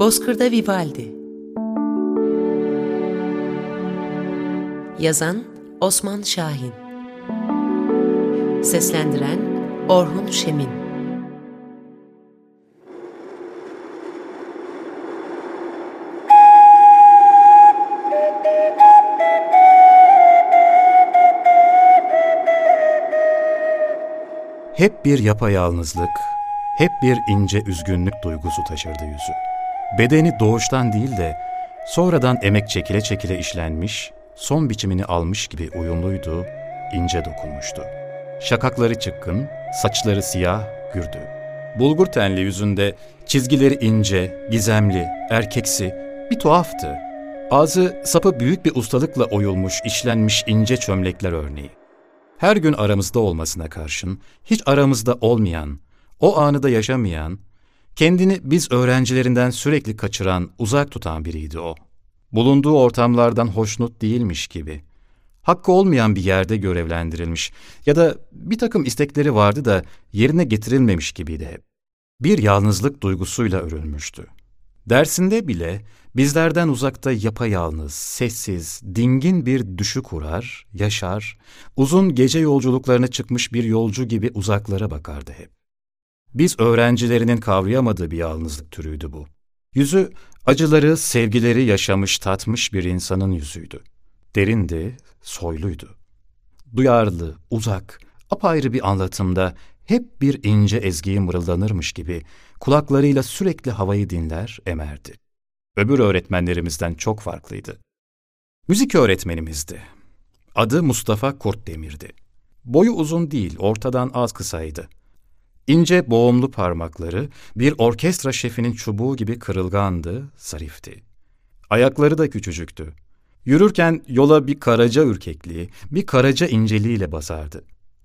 Bozkır'da Vivaldi. Yazan Osman Şahin. Seslendiren Orhun Şemin. Hep bir yapayalnızlık, hep bir ince üzgünlük duygusu taşırdı yüzü. Bedeni doğuştan değil de sonradan emek çekile çekile işlenmiş, son biçimini almış gibi uyumluydu, ince dokunmuştu. Şakakları çıkkın, saçları siyah, gürdü. Bulgur tenli yüzünde çizgileri ince, gizemli, erkeksi, bir tuhaftı. Ağzı sapı büyük bir ustalıkla oyulmuş, işlenmiş ince çömlekler örneği. Her gün aramızda olmasına karşın, hiç aramızda olmayan, o anı da yaşamayan, kendini biz öğrencilerinden sürekli kaçıran, uzak tutan biriydi o. Bulunduğu ortamlardan hoşnut değilmiş gibi. Hakkı olmayan bir yerde görevlendirilmiş ya da bir takım istekleri vardı da yerine getirilmemiş gibiydi hep. Bir yalnızlık duygusuyla örülmüştü. Dersinde bile bizlerden uzakta yapayalnız, sessiz, dingin bir düşü kurar, yaşar, uzun gece yolculuklarına çıkmış bir yolcu gibi uzaklara bakardı hep. Biz öğrencilerinin kavrayamadığı bir yalnızlık türüydü bu. Yüzü acıları, sevgileri yaşamış, tatmış bir insanın yüzüydü. Derindi, soyluydu. Duyarlı, uzak, apayrı bir anlatımda hep bir ince ezgiyi mırıldanırmış gibi kulaklarıyla sürekli havayı dinler, emerdi. Öbür öğretmenlerimizden çok farklıydı. Müzik öğretmenimizdi. Adı Mustafa Kurtdemir'di. Boyu uzun değil, ortadan az kısaydı. İnce boğumlu parmakları bir orkestra şefinin çubuğu gibi kırılgandı, zarifti. Ayakları da küçücüktü. Yürürken yola bir karaca ürkekliği, bir karaca inceliğiyle basardı.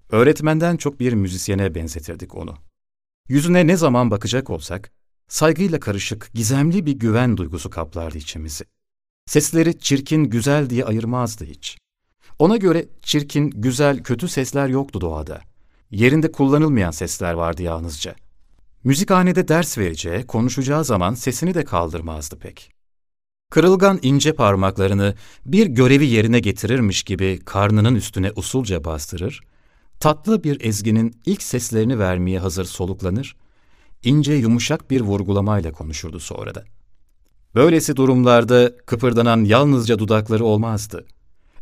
Öğretmenden çok bir müzisyene benzetirdik onu. Yüzüne ne zaman bakacak olsak, saygıyla karışık, gizemli bir güven duygusu kaplardı içimizi. Sesleri çirkin, güzel diye ayırmazdı hiç. Ona göre çirkin, güzel, kötü sesler yoktu doğada. Yerinde kullanılmayan sesler vardı yalnızca. Müzikhanede ders vereceği, konuşacağı zaman sesini de kaldırmazdı pek. Kırılgan ince parmaklarını bir görevi yerine getirirmiş gibi karnının üstüne usulca bastırır, tatlı bir ezginin ilk seslerini vermeye hazır soluklanır, ince yumuşak bir vurgulamayla konuşurdu sonra da. Böylesi durumlarda kıpırdanan yalnızca dudakları olmazdı.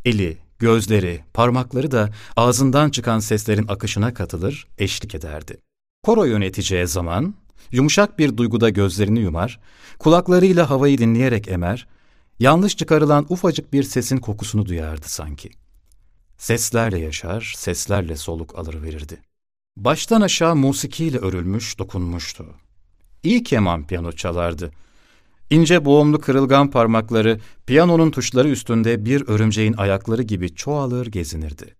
Eli, gözleri, parmakları da ağzından çıkan seslerin akışına katılır, eşlik ederdi. Koro yöneteceği zaman yumuşak bir duyguda gözlerini yumar, kulaklarıyla havayı dinleyerek emer, yanlış çıkarılan ufacık bir sesin kokusunu duyardı sanki. Seslerle yaşar, seslerle soluk alır verirdi. Baştan aşağı musikiyle örülmüş, dokunmuştu. İyi keman piyano çalardı. İnce boğumlu kırılgan parmakları piyanonun tuşları üstünde bir örümceğin ayakları gibi çoğalır gezinirdi.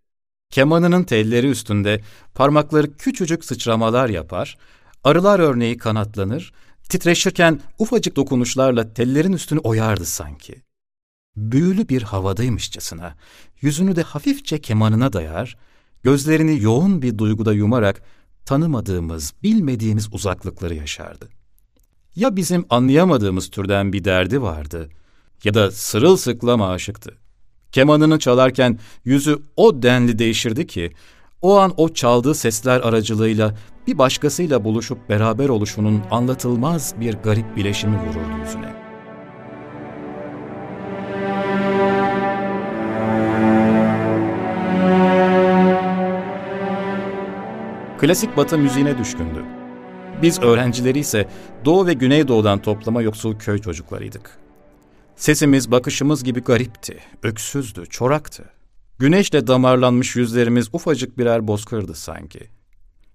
Kemanının telleri üstünde parmakları küçücük sıçramalar yapar, arılar örneği kanatlanır, titreşirken ufacık dokunuşlarla tellerin üstünü oyardı sanki. Büyülü bir havadaymışçasına, yüzünü de hafifçe kemanına dayar, gözlerini yoğun bir duyguda yumarak tanımadığımız, bilmediğimiz uzaklıkları yaşardı. Ya bizim anlayamadığımız türden bir derdi vardı ya da sırılsıklam aşıktı. Kemanını çalarken yüzü o denli değişirdi ki, o an o çaldığı sesler aracılığıyla bir başkasıyla buluşup beraber oluşunun anlatılmaz bir garip bileşimi vururdu yüzüne. Klasik batı müziğine düşkündü. Biz öğrencileri ise Doğu ve Güneydoğu'dan toplama yoksul köy çocuklarıydık. Sesimiz, bakışımız gibi garipti, öksüzdü, çoraktı. Güneşle damarlanmış yüzlerimiz ufacık birer bozkırdı sanki.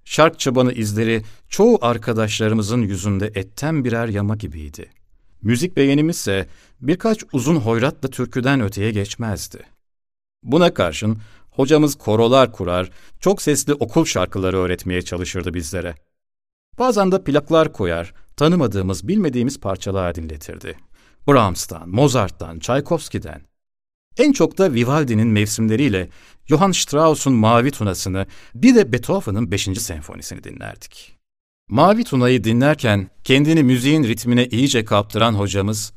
Şark çabanı izleri çoğu arkadaşlarımızın yüzünde etten birer yama gibiydi. Müzik beğenimizse birkaç uzun hoyratla türküden öteye geçmezdi. Buna karşın hocamız korolar kurar, çok sesli okul şarkıları öğretmeye çalışırdı bizlere. Bazen de plaklar koyar, tanımadığımız, bilmediğimiz parçalar dinletirdi. Brahms'tan, Mozart'tan, Tchaikovsky'den. En çok da Vivaldi'nin mevsimleriyle Johann Strauss'un Mavi Tunası'nı, bir de Beethoven'ın 5. senfonisini dinlerdik. Mavi Tuna'yı dinlerken kendini müziğin ritmine iyice kaptıran hocamız,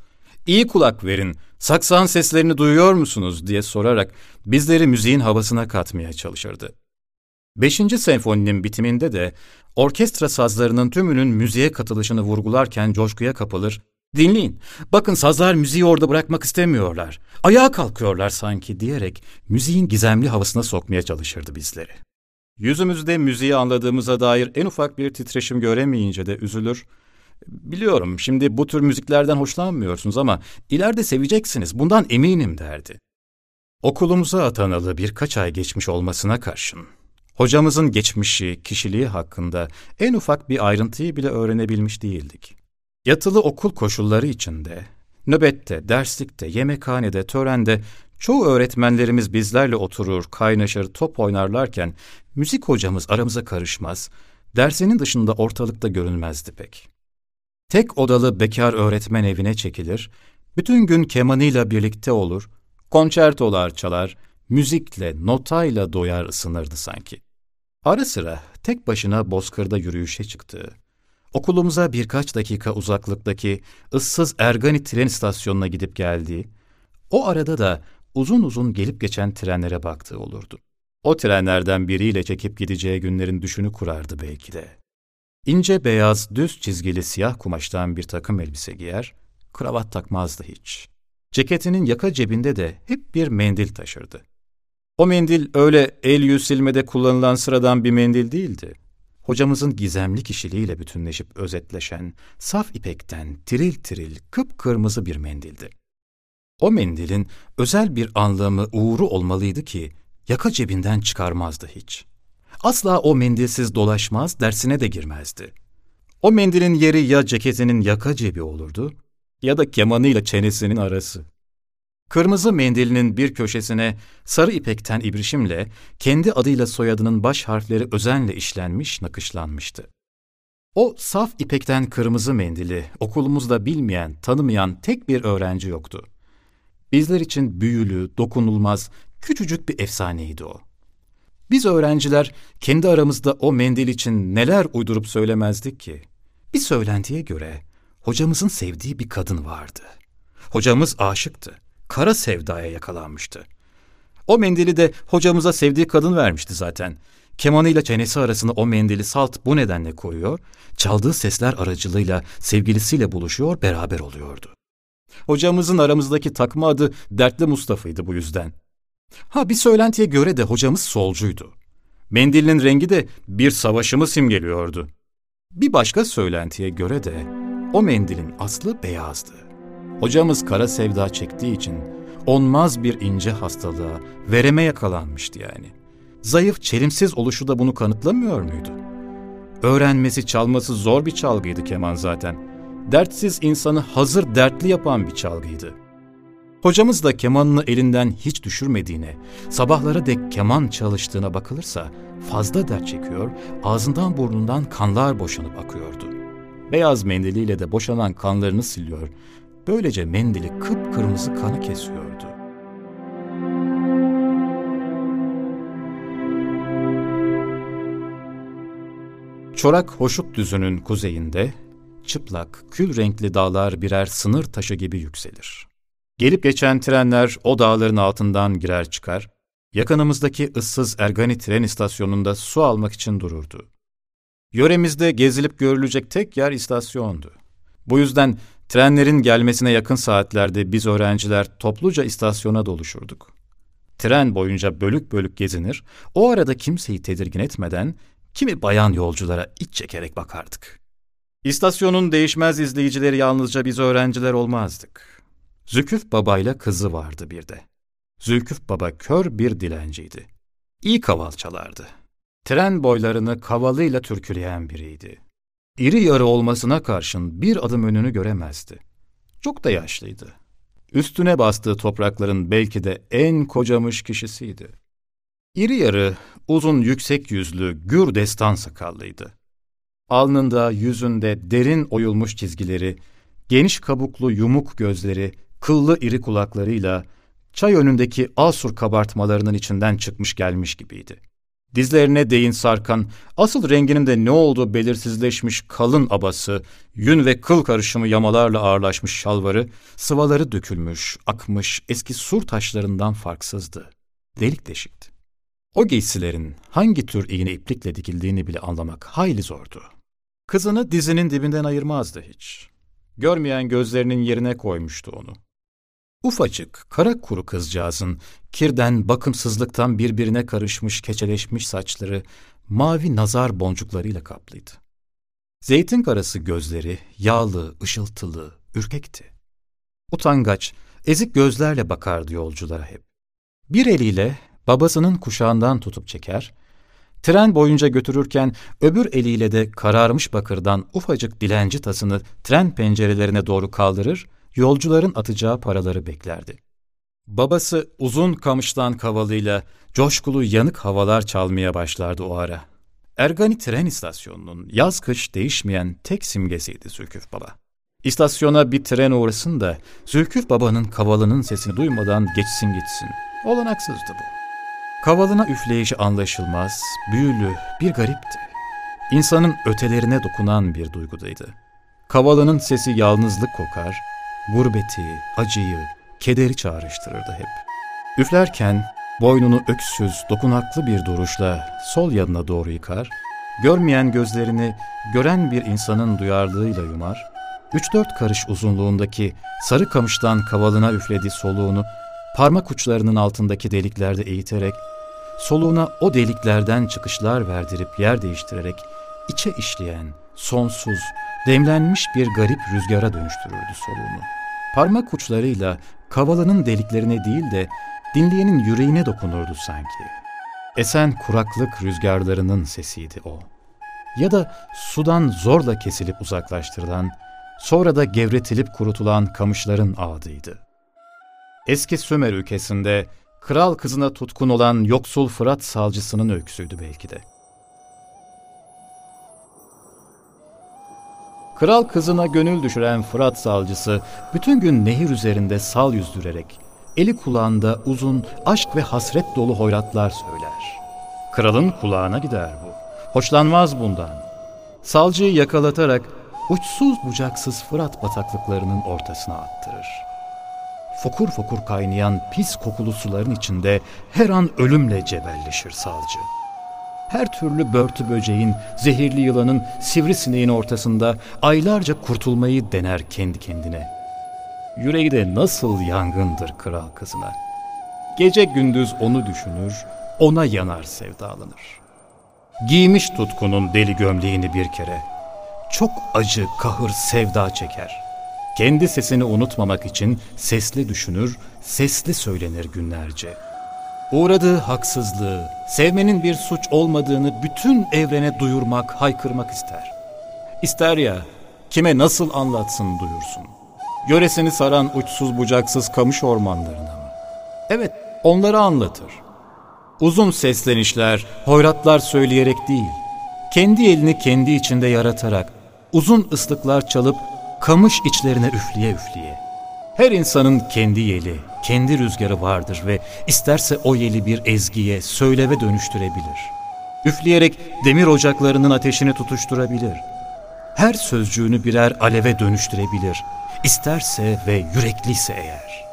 ''İyi kulak verin, saksan seslerini duyuyor musunuz?'' diye sorarak bizleri müziğin havasına katmaya çalışırdı. Beşinci senfoninin bitiminde de orkestra sazlarının tümünün müziğe katılışını vurgularken coşkuya kapılır, ''Dinleyin, bakın sazlar müziği orada bırakmak istemiyorlar, ayağa kalkıyorlar sanki.'' diyerek müziğin gizemli havasına sokmaya çalışırdı bizleri. Yüzümüzde müziği anladığımıza dair en ufak bir titreşim göremeyince de üzülür. Biliyorum şimdi bu tür müziklerden hoşlanmıyorsunuz ama ileride seveceksiniz bundan eminim derdi. Okulumuza atanalı birkaç ay geçmiş olmasına karşın hocamızın geçmişi, kişiliği hakkında en ufak bir ayrıntıyı bile öğrenebilmiş değildik. Yatılı okul koşulları içinde, nöbette, derslikte, yemekhanede, törende çoğu öğretmenlerimiz bizlerle oturur, kaynaşır, top oynarlarken müzik hocamız aramıza karışmaz, dersinin dışında ortalıkta görünmezdi pek. Tek odalı bekar öğretmen evine çekilir, bütün gün kemanıyla birlikte olur, konçertolar çalar, müzikle, notayla doyar ısınırdı sanki. Ara sıra tek başına bozkırda yürüyüşe çıktı. Okulumuza birkaç dakika uzaklıktaki ıssız Ergani tren istasyonuna gidip geldi. O arada da uzun uzun gelip geçen trenlere baktığı olurdu. O trenlerden biriyle çekip gideceği günlerin düşünü kurardı belki de. İnce beyaz, düz çizgili siyah kumaştan bir takım elbise giyer, kravat takmazdı hiç. Ceketinin yaka cebinde de hep bir mendil taşırdı. O mendil öyle el yüz silmede kullanılan sıradan bir mendil değildi. Hocamızın gizemli kişiliğiyle bütünleşip özetleşen, saf ipekten tiril tiril kıpkırmızı bir mendildi. O mendilin özel bir anlamı, uğru olmalıydı ki yaka cebinden çıkarmazdı hiç. Asla o mendilsiz dolaşmaz, dersine de girmezdi. O mendilin yeri ya ceketinin yaka cebi olurdu ya da kemanıyla çenesinin arası. Kırmızı mendilinin bir köşesine sarı ipekten ibrişimle kendi adıyla soyadının baş harfleri özenle işlenmiş, nakışlanmıştı. O saf ipekten kırmızı mendili okulumuzda bilmeyen, tanımayan tek bir öğrenci yoktu. Bizler için büyülü, dokunulmaz, küçücük bir efsaneydi o. Biz öğrenciler kendi aramızda o mendil için neler uydurup söylemezdik ki? Bir söylentiye göre hocamızın sevdiği bir kadın vardı. Hocamız aşıktı kara sevdaya yakalanmıştı. O mendili de hocamıza sevdiği kadın vermişti zaten. Kemanıyla çenesi arasında o mendili salt bu nedenle koyuyor, çaldığı sesler aracılığıyla sevgilisiyle buluşuyor, beraber oluyordu. Hocamızın aramızdaki takma adı Dertli Mustafa'ydı bu yüzden. Ha bir söylentiye göre de hocamız solcuydu. Mendilinin rengi de bir savaşımı simgeliyordu. Bir başka söylentiye göre de o mendilin aslı beyazdı. Hocamız kara sevda çektiği için onmaz bir ince hastalığa, vereme yakalanmıştı yani. Zayıf, çelimsiz oluşu da bunu kanıtlamıyor muydu? Öğrenmesi, çalması zor bir çalgıydı keman zaten. Dertsiz insanı hazır dertli yapan bir çalgıydı. Hocamız da kemanını elinden hiç düşürmediğine, sabahlara dek keman çalıştığına bakılırsa fazla dert çekiyor, ağzından burnundan kanlar boşanıp akıyordu. Beyaz mendiliyle de boşanan kanlarını siliyor, Böylece mendili kıpkırmızı kanı kesiyordu. Çorak Hoşut Düzü'nün kuzeyinde çıplak, kül renkli dağlar birer sınır taşı gibi yükselir. Gelip geçen trenler o dağların altından girer çıkar, yakınımızdaki ıssız Ergani tren istasyonunda su almak için dururdu. Yöremizde gezilip görülecek tek yer istasyondu. Bu yüzden Trenlerin gelmesine yakın saatlerde biz öğrenciler topluca istasyona doluşurduk. Tren boyunca bölük bölük gezinir, o arada kimseyi tedirgin etmeden kimi bayan yolculara iç çekerek bakardık. İstasyonun değişmez izleyicileri yalnızca biz öğrenciler olmazdık. Zülküf babayla kızı vardı bir de. Zülküf baba kör bir dilenciydi. İyi kaval çalardı. Tren boylarını kavalıyla türküleyen biriydi. İri yarı olmasına karşın bir adım önünü göremezdi. Çok da yaşlıydı. Üstüne bastığı toprakların belki de en kocamış kişisiydi. İri yarı, uzun yüksek yüzlü, gür destan sakallıydı. Alnında, yüzünde derin oyulmuş çizgileri, geniş kabuklu yumuk gözleri, kıllı iri kulaklarıyla çay önündeki asur kabartmalarının içinden çıkmış gelmiş gibiydi. Dizlerine değin sarkan, asıl renginin de ne olduğu belirsizleşmiş kalın abası, yün ve kıl karışımı yamalarla ağırlaşmış şalvarı, sıvaları dökülmüş, akmış eski sur taşlarından farksızdı. Delik deşikti. O giysilerin hangi tür iğne iplikle dikildiğini bile anlamak hayli zordu. Kızını dizinin dibinden ayırmazdı hiç. Görmeyen gözlerinin yerine koymuştu onu. Ufacık, kara kuru kızcağızın kirden, bakımsızlıktan birbirine karışmış, keçeleşmiş saçları mavi nazar boncuklarıyla kaplıydı. Zeytin karası gözleri yağlı, ışıltılı, ürkekti. Utangaç, ezik gözlerle bakardı yolculara hep. Bir eliyle babasının kuşağından tutup çeker, tren boyunca götürürken öbür eliyle de kararmış bakırdan ufacık dilenci tasını tren pencerelerine doğru kaldırır, yolcuların atacağı paraları beklerdi. Babası uzun kamıştan kavalıyla coşkulu yanık havalar çalmaya başlardı o ara. Ergani tren istasyonunun yaz kış değişmeyen tek simgesiydi Zülküf Baba. İstasyona bir tren uğrasın da Zülküf Baba'nın kavalının sesini duymadan geçsin gitsin. Olanaksızdı bu. Kavalına üfleyişi anlaşılmaz, büyülü, bir garipti. İnsanın ötelerine dokunan bir duygudaydı. Kavalının sesi yalnızlık kokar, gurbeti, acıyı, kederi çağrıştırırdı hep. Üflerken boynunu öksüz, dokunaklı bir duruşla sol yanına doğru yıkar, görmeyen gözlerini gören bir insanın duyarlığıyla yumar, üç dört karış uzunluğundaki sarı kamıştan kavalına üflediği soluğunu parmak uçlarının altındaki deliklerde eğiterek, soluğuna o deliklerden çıkışlar verdirip yer değiştirerek, içe işleyen, sonsuz, demlenmiş bir garip rüzgara dönüştürürdü soluğunu. Parmak uçlarıyla kavalının deliklerine değil de dinleyenin yüreğine dokunurdu sanki. Esen kuraklık rüzgarlarının sesiydi o. Ya da sudan zorla kesilip uzaklaştırılan, sonra da gevretilip kurutulan kamışların ağdıydı. Eski Sümer ülkesinde kral kızına tutkun olan yoksul Fırat salcısının öyküsüydü belki de. Kral kızına gönül düşüren Fırat salcısı bütün gün nehir üzerinde sal yüzdürerek eli kulağında uzun aşk ve hasret dolu hoyratlar söyler. Kralın kulağına gider bu. Hoşlanmaz bundan. Salcıyı yakalatarak uçsuz bucaksız Fırat bataklıklarının ortasına attırır. Fokur fokur kaynayan pis kokulu suların içinde her an ölümle cebelleşir salcı her türlü börtü böceğin, zehirli yılanın, sivrisineğin ortasında aylarca kurtulmayı dener kendi kendine. Yüreği de nasıl yangındır kral kızına. Gece gündüz onu düşünür, ona yanar sevdalanır. Giymiş tutkunun deli gömleğini bir kere. Çok acı, kahır, sevda çeker. Kendi sesini unutmamak için sesli düşünür, sesli söylenir günlerce.'' Uğradığı haksızlığı, sevmenin bir suç olmadığını bütün evrene duyurmak, haykırmak ister. İster ya, kime nasıl anlatsın duyursun. Yöresini saran uçsuz bucaksız kamış ormanlarına mı? Evet, onları anlatır. Uzun seslenişler, hoyratlar söyleyerek değil, kendi elini kendi içinde yaratarak, uzun ıslıklar çalıp kamış içlerine üfleye üfleye. Her insanın kendi yeli, kendi rüzgarı vardır ve isterse o yeli bir ezgiye, söyleve dönüştürebilir. Üfleyerek demir ocaklarının ateşini tutuşturabilir. Her sözcüğünü birer aleve dönüştürebilir. İsterse ve yürekliyse eğer.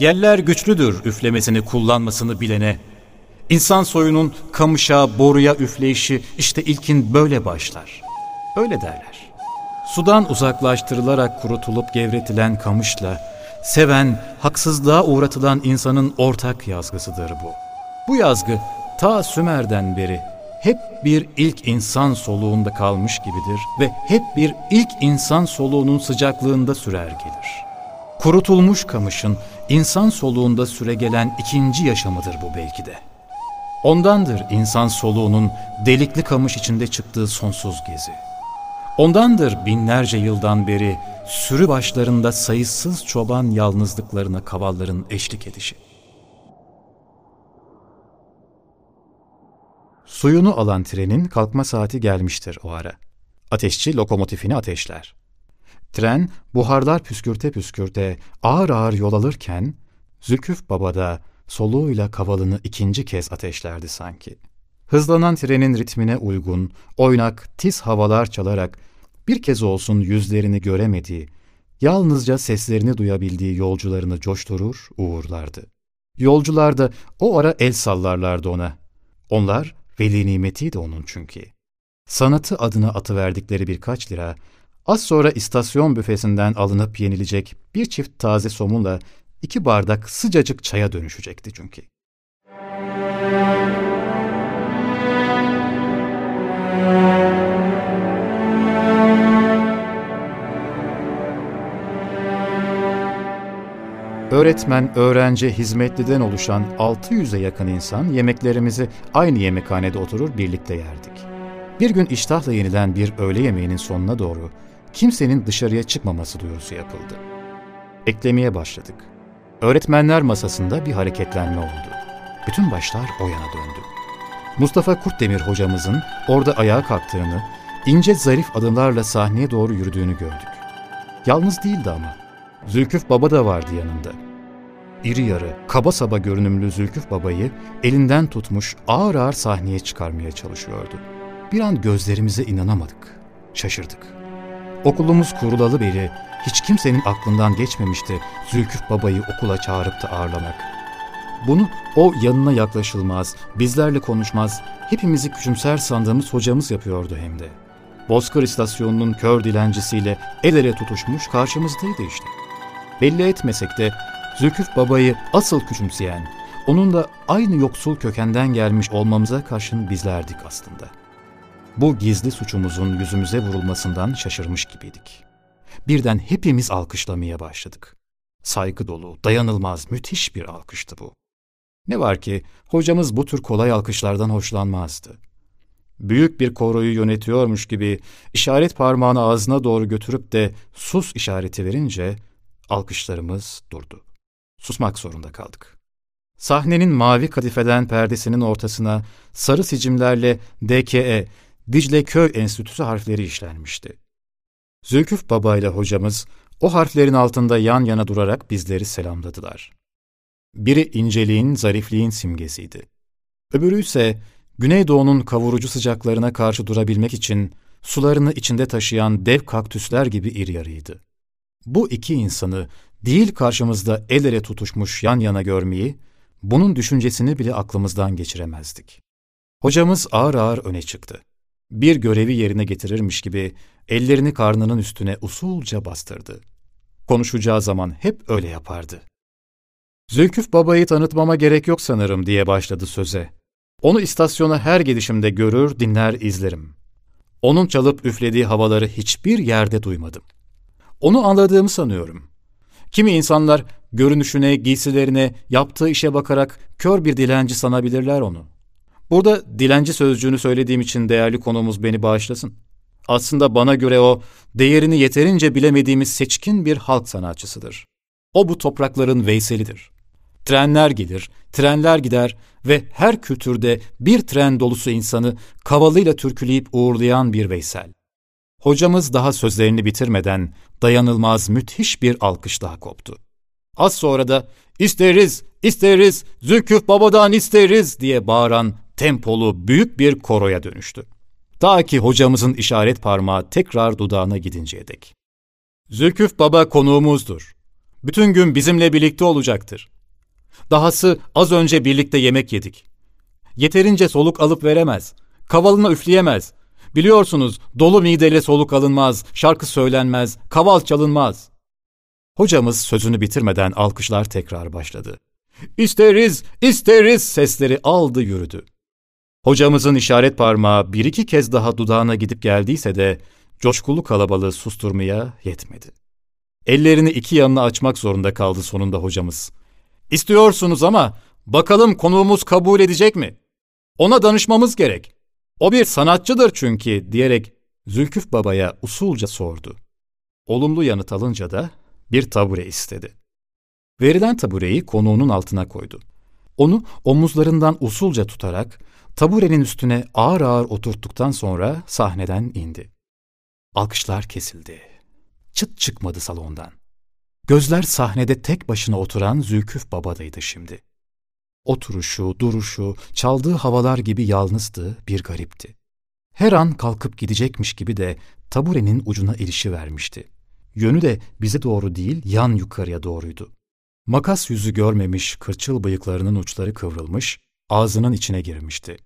Yeller güçlüdür üflemesini kullanmasını bilene. İnsan soyunun kamışa, boruya üfleyişi işte ilkin böyle başlar. Öyle derler. Sudan uzaklaştırılarak kurutulup gevretilen kamışla seven, haksızlığa uğratılan insanın ortak yazgısıdır bu. Bu yazgı ta Sümer'den beri hep bir ilk insan soluğunda kalmış gibidir ve hep bir ilk insan soluğunun sıcaklığında sürer gelir. Kurutulmuş kamışın insan soluğunda süre gelen ikinci yaşamıdır bu belki de. Ondandır insan soluğunun delikli kamış içinde çıktığı sonsuz gezi. Ondandır binlerce yıldan beri sürü başlarında sayısız çoban yalnızlıklarına kavalların eşlik edişi. Suyunu alan trenin kalkma saati gelmiştir o ara. Ateşçi lokomotifini ateşler. Tren buharlar püskürte püskürte ağır ağır yol alırken Zülküf Baba da soluğuyla kavalını ikinci kez ateşlerdi sanki. Hızlanan trenin ritmine uygun, oynak, tiz havalar çalarak bir kez olsun yüzlerini göremediği, yalnızca seslerini duyabildiği yolcularını coşturur, uğurlardı. Yolcular da o ara el sallarlardı ona. Onlar veli nimetiydi onun çünkü. Sanatı adına atıverdikleri birkaç lira, az sonra istasyon büfesinden alınıp yenilecek bir çift taze somunla iki bardak sıcacık çaya dönüşecekti çünkü. Öğretmen, öğrenci, hizmetliden oluşan 600'e yakın insan yemeklerimizi aynı yemekhanede oturur birlikte yerdik. Bir gün iştahla yenilen bir öğle yemeğinin sonuna doğru kimsenin dışarıya çıkmaması duyurusu yapıldı. Eklemeye başladık. Öğretmenler masasında bir hareketlenme oldu. Bütün başlar o yana döndü. Mustafa Kurtdemir hocamızın orada ayağa kalktığını, ince zarif adımlarla sahneye doğru yürüdüğünü gördük. Yalnız değildi ama. Zülküf Baba da vardı yanında. İri yarı, kaba saba görünümlü Zülküf Baba'yı elinden tutmuş ağır ağır sahneye çıkarmaya çalışıyordu. Bir an gözlerimize inanamadık, şaşırdık. Okulumuz kurulalı beri hiç kimsenin aklından geçmemişti Zülküf Baba'yı okula çağırıp da ağırlamak. Bunu o yanına yaklaşılmaz, bizlerle konuşmaz, hepimizi küçümser sandığımız hocamız yapıyordu hem de. Bozkır istasyonunun kör dilencisiyle el ele tutuşmuş karşımızdaydı işte. Belli etmesek de Zülküf Baba'yı asıl küçümseyen, onunla aynı yoksul kökenden gelmiş olmamıza karşın bizlerdik aslında. Bu gizli suçumuzun yüzümüze vurulmasından şaşırmış gibiydik. Birden hepimiz alkışlamaya başladık. Saygı dolu, dayanılmaz, müthiş bir alkıştı bu. Ne var ki hocamız bu tür kolay alkışlardan hoşlanmazdı. Büyük bir koroyu yönetiyormuş gibi işaret parmağını ağzına doğru götürüp de sus işareti verince alkışlarımız durdu. Susmak zorunda kaldık. Sahnenin mavi kadifeden perdesinin ortasına sarı sicimlerle DKE, Dicle Köy Enstitüsü harfleri işlenmişti. Zülküf Baba ile hocamız o harflerin altında yan yana durarak bizleri selamladılar. Biri inceliğin, zarifliğin simgesiydi. Öbürü ise Güneydoğu'nun kavurucu sıcaklarına karşı durabilmek için sularını içinde taşıyan dev kaktüsler gibi iri yarıydı. Bu iki insanı değil karşımızda el ele tutuşmuş yan yana görmeyi, bunun düşüncesini bile aklımızdan geçiremezdik. Hocamız ağır ağır öne çıktı. Bir görevi yerine getirirmiş gibi ellerini karnının üstüne usulca bastırdı. Konuşacağı zaman hep öyle yapardı. Zülküf babayı tanıtmama gerek yok sanırım diye başladı söze. Onu istasyona her gidişimde görür, dinler, izlerim. Onun çalıp üflediği havaları hiçbir yerde duymadım. Onu anladığımı sanıyorum. Kimi insanlar görünüşüne, giysilerine, yaptığı işe bakarak kör bir dilenci sanabilirler onu. Burada dilenci sözcüğünü söylediğim için değerli konumuz beni bağışlasın. Aslında bana göre o, değerini yeterince bilemediğimiz seçkin bir halk sanatçısıdır. O bu toprakların Veyselidir. Trenler gelir, trenler gider ve her kültürde bir tren dolusu insanı kavalıyla türküleyip uğurlayan bir Veysel. Hocamız daha sözlerini bitirmeden dayanılmaz müthiş bir alkış daha koptu. Az sonra da isteriz, isteriz, Zülküf babadan isteriz diye bağıran tempolu büyük bir koroya dönüştü. Ta ki hocamızın işaret parmağı tekrar dudağına gidinceye dek. Zülküf baba konuğumuzdur. Bütün gün bizimle birlikte olacaktır. Dahası az önce birlikte yemek yedik. Yeterince soluk alıp veremez. Kavalına üfleyemez. Biliyorsunuz dolu mideyle soluk alınmaz, şarkı söylenmez, kaval çalınmaz. Hocamız sözünü bitirmeden alkışlar tekrar başladı. İsteriz, isteriz sesleri aldı yürüdü. Hocamızın işaret parmağı bir iki kez daha dudağına gidip geldiyse de coşkulu kalabalığı susturmaya yetmedi. Ellerini iki yanına açmak zorunda kaldı sonunda hocamız. İstiyorsunuz ama bakalım konuğumuz kabul edecek mi? Ona danışmamız gerek. O bir sanatçıdır çünkü diyerek Zülküf Baba'ya usulca sordu. Olumlu yanıt alınca da bir tabure istedi. Verilen tabureyi konuğunun altına koydu. Onu omuzlarından usulca tutarak taburenin üstüne ağır ağır oturttuktan sonra sahneden indi. Alkışlar kesildi. Çıt çıkmadı salondan. Gözler sahnede tek başına oturan Zülküf Baba'daydı şimdi. Oturuşu, duruşu, çaldığı havalar gibi yalnızdı, bir garipti. Her an kalkıp gidecekmiş gibi de taburenin ucuna ilişi vermişti. Yönü de bize doğru değil, yan yukarıya doğruydu. Makas yüzü görmemiş kırçıl bıyıklarının uçları kıvrılmış, ağzının içine girmişti.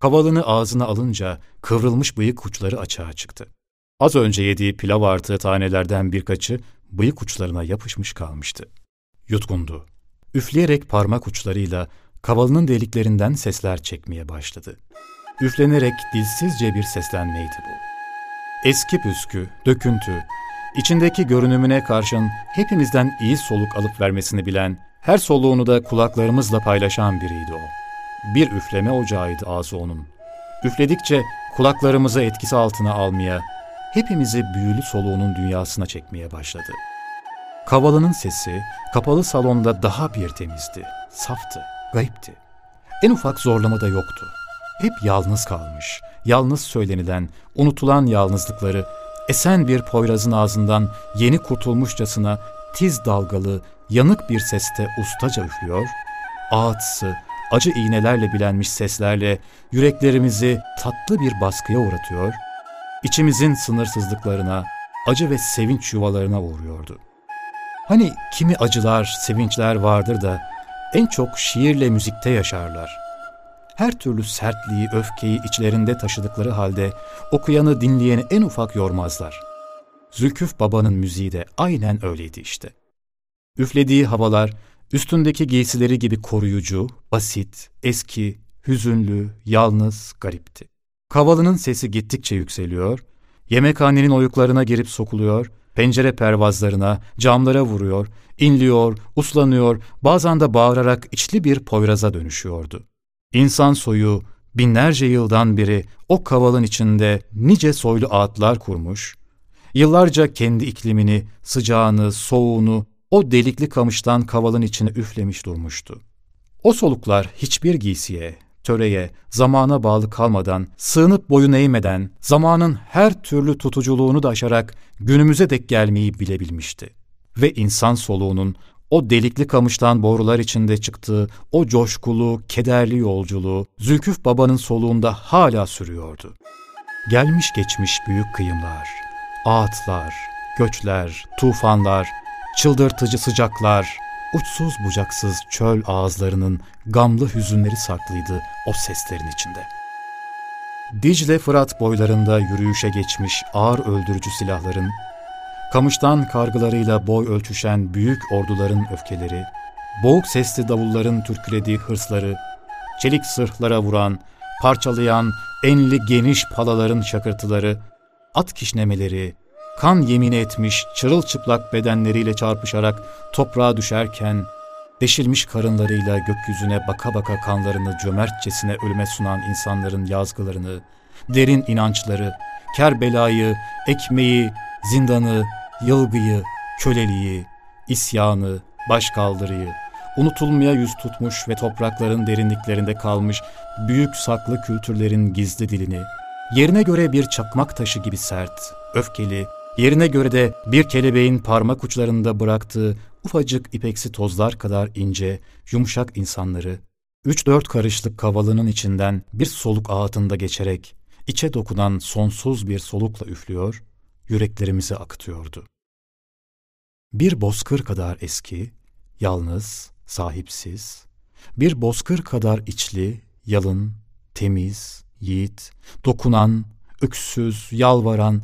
Kavalını ağzına alınca kıvrılmış bıyık uçları açığa çıktı. Az önce yediği pilav artığı tanelerden birkaçı bıyık uçlarına yapışmış kalmıştı. Yutkundu. Üfleyerek parmak uçlarıyla kavalının deliklerinden sesler çekmeye başladı. Üflenerek dilsizce bir seslenmeydi bu. Eski püskü, döküntü, içindeki görünümüne karşın hepimizden iyi soluk alıp vermesini bilen, her soluğunu da kulaklarımızla paylaşan biriydi o. Bir üfleme ocağıydı ağzı onun. Üfledikçe kulaklarımızı etkisi altına almaya, hepimizi büyülü soluğunun dünyasına çekmeye başladı. Kavalının sesi kapalı salonda daha bir temizdi, saftı, gayipti. En ufak zorlama da yoktu. Hep yalnız kalmış, yalnız söylenilen, unutulan yalnızlıkları esen bir poyrazın ağzından yeni kurtulmuşçasına tiz dalgalı, yanık bir seste ustaca üflüyor, ağıtsı, acı iğnelerle bilenmiş seslerle yüreklerimizi tatlı bir baskıya uğratıyor, içimizin sınırsızlıklarına, acı ve sevinç yuvalarına uğruyordu. Hani kimi acılar, sevinçler vardır da en çok şiirle müzikte yaşarlar. Her türlü sertliği, öfkeyi içlerinde taşıdıkları halde okuyanı, dinleyeni en ufak yormazlar. Zülküf Baba'nın müziği de aynen öyleydi işte. Üflediği havalar, üstündeki giysileri gibi koruyucu, basit, eski, hüzünlü, yalnız, garipti. Kavalının sesi gittikçe yükseliyor, yemekhanenin oyuklarına girip sokuluyor, pencere pervazlarına, camlara vuruyor, inliyor, uslanıyor, bazen de bağırarak içli bir poyraza dönüşüyordu. İnsan soyu binlerce yıldan beri o kavalın içinde nice soylu ağıtlar kurmuş, yıllarca kendi iklimini, sıcağını, soğuğunu o delikli kamıştan kavalın içine üflemiş durmuştu. O soluklar hiçbir giysiye, töreye, zamana bağlı kalmadan, sığınıp boyun eğmeden, zamanın her türlü tutuculuğunu da aşarak günümüze dek gelmeyi bilebilmişti. Ve insan soluğunun o delikli kamıştan borular içinde çıktığı o coşkulu, kederli yolculuğu Zülküf Baba'nın soluğunda hala sürüyordu. Gelmiş geçmiş büyük kıyımlar, ağıtlar, göçler, tufanlar, çıldırtıcı sıcaklar, uçsuz bucaksız çöl ağızlarının gamlı hüzünleri saklıydı o seslerin içinde. Dicle Fırat boylarında yürüyüşe geçmiş ağır öldürücü silahların, kamıştan kargılarıyla boy ölçüşen büyük orduların öfkeleri, boğuk sesli davulların türkülediği hırsları, çelik sırhlara vuran, parçalayan enli geniş palaların şakırtıları, at kişnemeleri, kan yemin etmiş çırılçıplak bedenleriyle çarpışarak toprağa düşerken, deşilmiş karınlarıyla gökyüzüne baka baka kanlarını cömertçesine ölüme sunan insanların yazgılarını, derin inançları, Kerbelayı, ekmeği, zindanı, yılgıyı, köleliği, isyanı, başkaldırıyı, unutulmaya yüz tutmuş ve toprakların derinliklerinde kalmış büyük saklı kültürlerin gizli dilini, yerine göre bir çakmak taşı gibi sert, öfkeli, Yerine göre de bir kelebeğin parmak uçlarında bıraktığı ufacık ipeksi tozlar kadar ince, yumuşak insanları, üç dört karışlık kavalının içinden bir soluk ağıtında geçerek, içe dokunan sonsuz bir solukla üflüyor, yüreklerimizi akıtıyordu. Bir bozkır kadar eski, yalnız, sahipsiz, bir bozkır kadar içli, yalın, temiz, yiğit, dokunan, öksüz, yalvaran,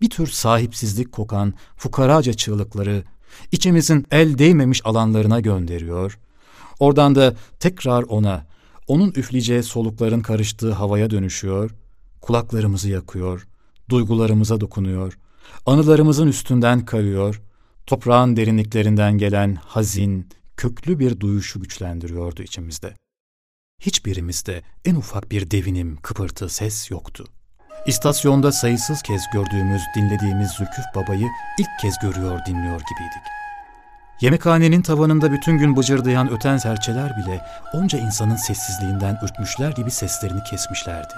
bir tür sahipsizlik kokan fukaraca çığlıkları içimizin el değmemiş alanlarına gönderiyor. Oradan da tekrar ona, onun üfleyeceği solukların karıştığı havaya dönüşüyor, kulaklarımızı yakıyor, duygularımıza dokunuyor, anılarımızın üstünden kayıyor, toprağın derinliklerinden gelen hazin, köklü bir duyuşu güçlendiriyordu içimizde. Hiçbirimizde en ufak bir devinim, kıpırtı, ses yoktu. İstasyonda sayısız kez gördüğümüz, dinlediğimiz Zülküf Baba'yı ilk kez görüyor, dinliyor gibiydik. Yemekhanenin tavanında bütün gün bıcırdayan öten serçeler bile onca insanın sessizliğinden ürkmüşler gibi seslerini kesmişlerdi.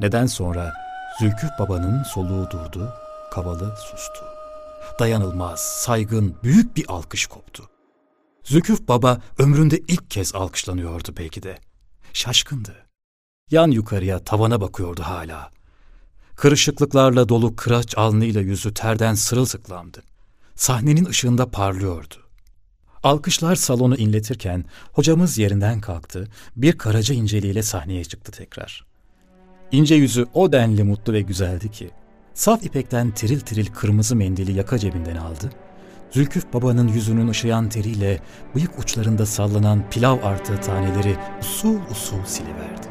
Neden sonra Zülküf Baba'nın soluğu durdu, kavalı sustu. Dayanılmaz, saygın, büyük bir alkış koptu. Zülküf Baba ömründe ilk kez alkışlanıyordu belki de. Şaşkındı. Yan yukarıya tavana bakıyordu hala. Kırışıklıklarla dolu kıraç alnıyla yüzü terden sırılsıklamdı. Sahnenin ışığında parlıyordu. Alkışlar salonu inletirken hocamız yerinden kalktı, bir karaca inceliğiyle sahneye çıktı tekrar. İnce yüzü o denli mutlu ve güzeldi ki, saf ipekten tiril tiril kırmızı mendili yaka cebinden aldı, Zülküf babanın yüzünün ışıyan teriyle bıyık uçlarında sallanan pilav artığı taneleri usul usul siliverdi.